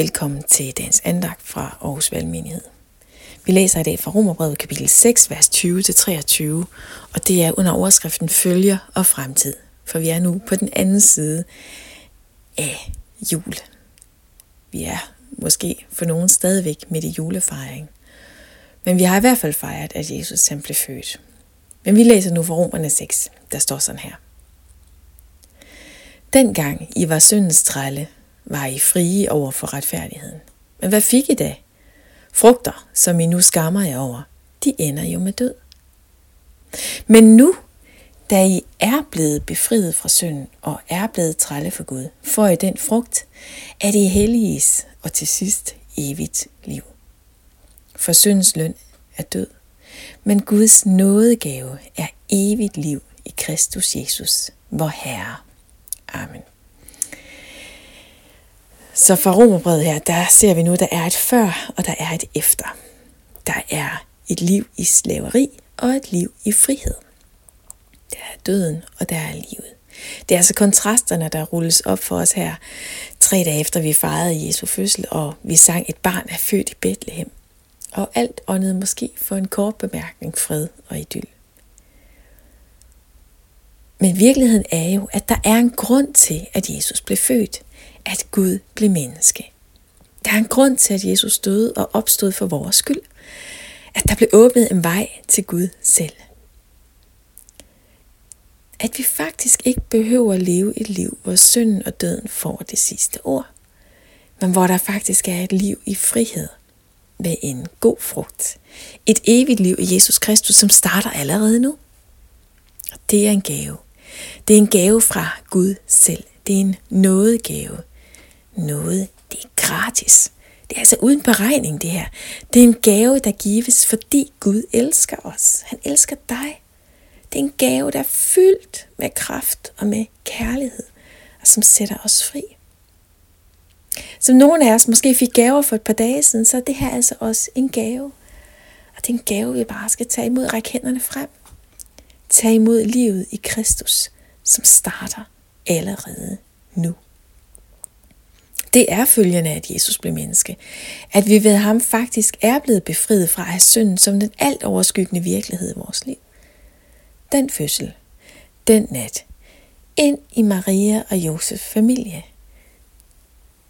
Velkommen til dagens andagt fra Aarhus Valgmenighed. Vi læser i dag fra Romerbrevet kapitel 6, vers 20-23, og det er under overskriften Følger og Fremtid, for vi er nu på den anden side af jul. Vi er måske for nogen stadigvæk midt i julefejring, men vi har i hvert fald fejret, at Jesus han blev født. Men vi læser nu fra Romerne 6, der står sådan her. Dengang I var syndens trælle, var I frie over for retfærdigheden. Men hvad fik I da? Frugter, som I nu skammer jer over, de ender jo med død. Men nu, da I er blevet befriet fra synden og er blevet trælle for Gud, får I den frugt, at I helliges og til sidst evigt liv. For syndens løn er død, men Guds nådegave er evigt liv i Kristus Jesus, vor Herre. Amen. Så fra Romerbrevet her, der ser vi nu, der er et før, og der er et efter. Der er et liv i slaveri og et liv i frihed. Der er døden, og der er livet. Det er altså kontrasterne, der rulles op for os her, tre dage efter vi fejrede Jesu fødsel, og vi sang et barn er født i Bethlehem. Og alt åndede måske for en kort bemærkning fred og idyll. Men virkeligheden er jo, at der er en grund til, at Jesus blev født at Gud blev menneske. Der er en grund til, at Jesus døde og opstod for vores skyld. At der blev åbnet en vej til Gud selv. At vi faktisk ikke behøver at leve et liv, hvor synden og døden får det sidste ord, men hvor der faktisk er et liv i frihed med en god frugt. Et evigt liv i Jesus Kristus, som starter allerede nu. Og det er en gave. Det er en gave fra Gud selv. Det er en nådegave noget. Det er gratis. Det er altså uden beregning det her. Det er en gave, der gives, fordi Gud elsker os. Han elsker dig. Det er en gave, der er fyldt med kraft og med kærlighed, og som sætter os fri. Som nogle af os måske fik gaver for et par dage siden, så er det her altså også en gave. Og det er en gave, vi bare skal tage imod, række hænderne frem. Tag imod livet i Kristus, som starter allerede nu. Det er følgende af, at Jesus blev menneske. At vi ved ham faktisk er blevet befriet fra af synden som den alt overskyggende virkelighed i vores liv. Den fødsel, den nat, ind i Maria og Josefs familie.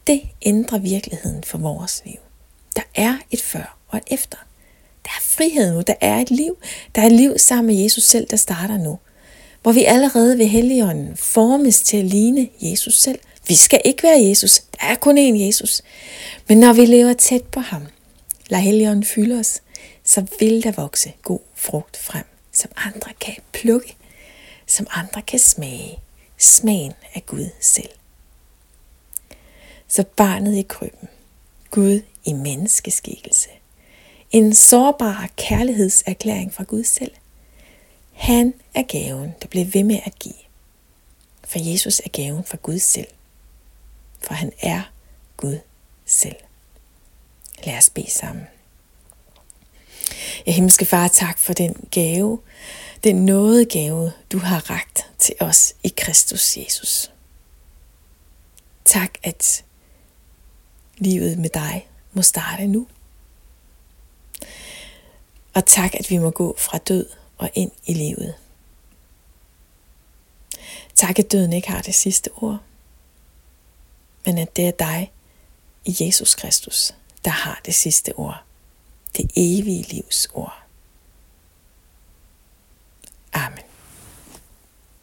Det ændrer virkeligheden for vores liv. Der er et før og et efter. Der er frihed nu, der er et liv. Der er et liv sammen med Jesus selv, der starter nu. Hvor vi allerede ved Helligånden formes til at ligne Jesus selv, vi skal ikke være Jesus. Der er kun én Jesus. Men når vi lever tæt på ham, lader Helligånden fylde os, så vil der vokse god frugt frem, som andre kan plukke, som andre kan smage. Smagen af Gud selv. Så barnet i krybben, Gud i menneskeskikkelse. En sårbar kærlighedserklæring fra Gud selv. Han er gaven, der bliver ved med at give. For Jesus er gaven fra Gud selv for han er Gud selv. Lad os bede sammen. Ja, himmelske far, tak for den gave, den nåde gave, du har ragt til os i Kristus Jesus. Tak, at livet med dig må starte nu. Og tak, at vi må gå fra død og ind i livet. Tak, at døden ikke har det sidste ord men at det er dig i Jesus Kristus, der har det sidste ord. Det evige livs ord.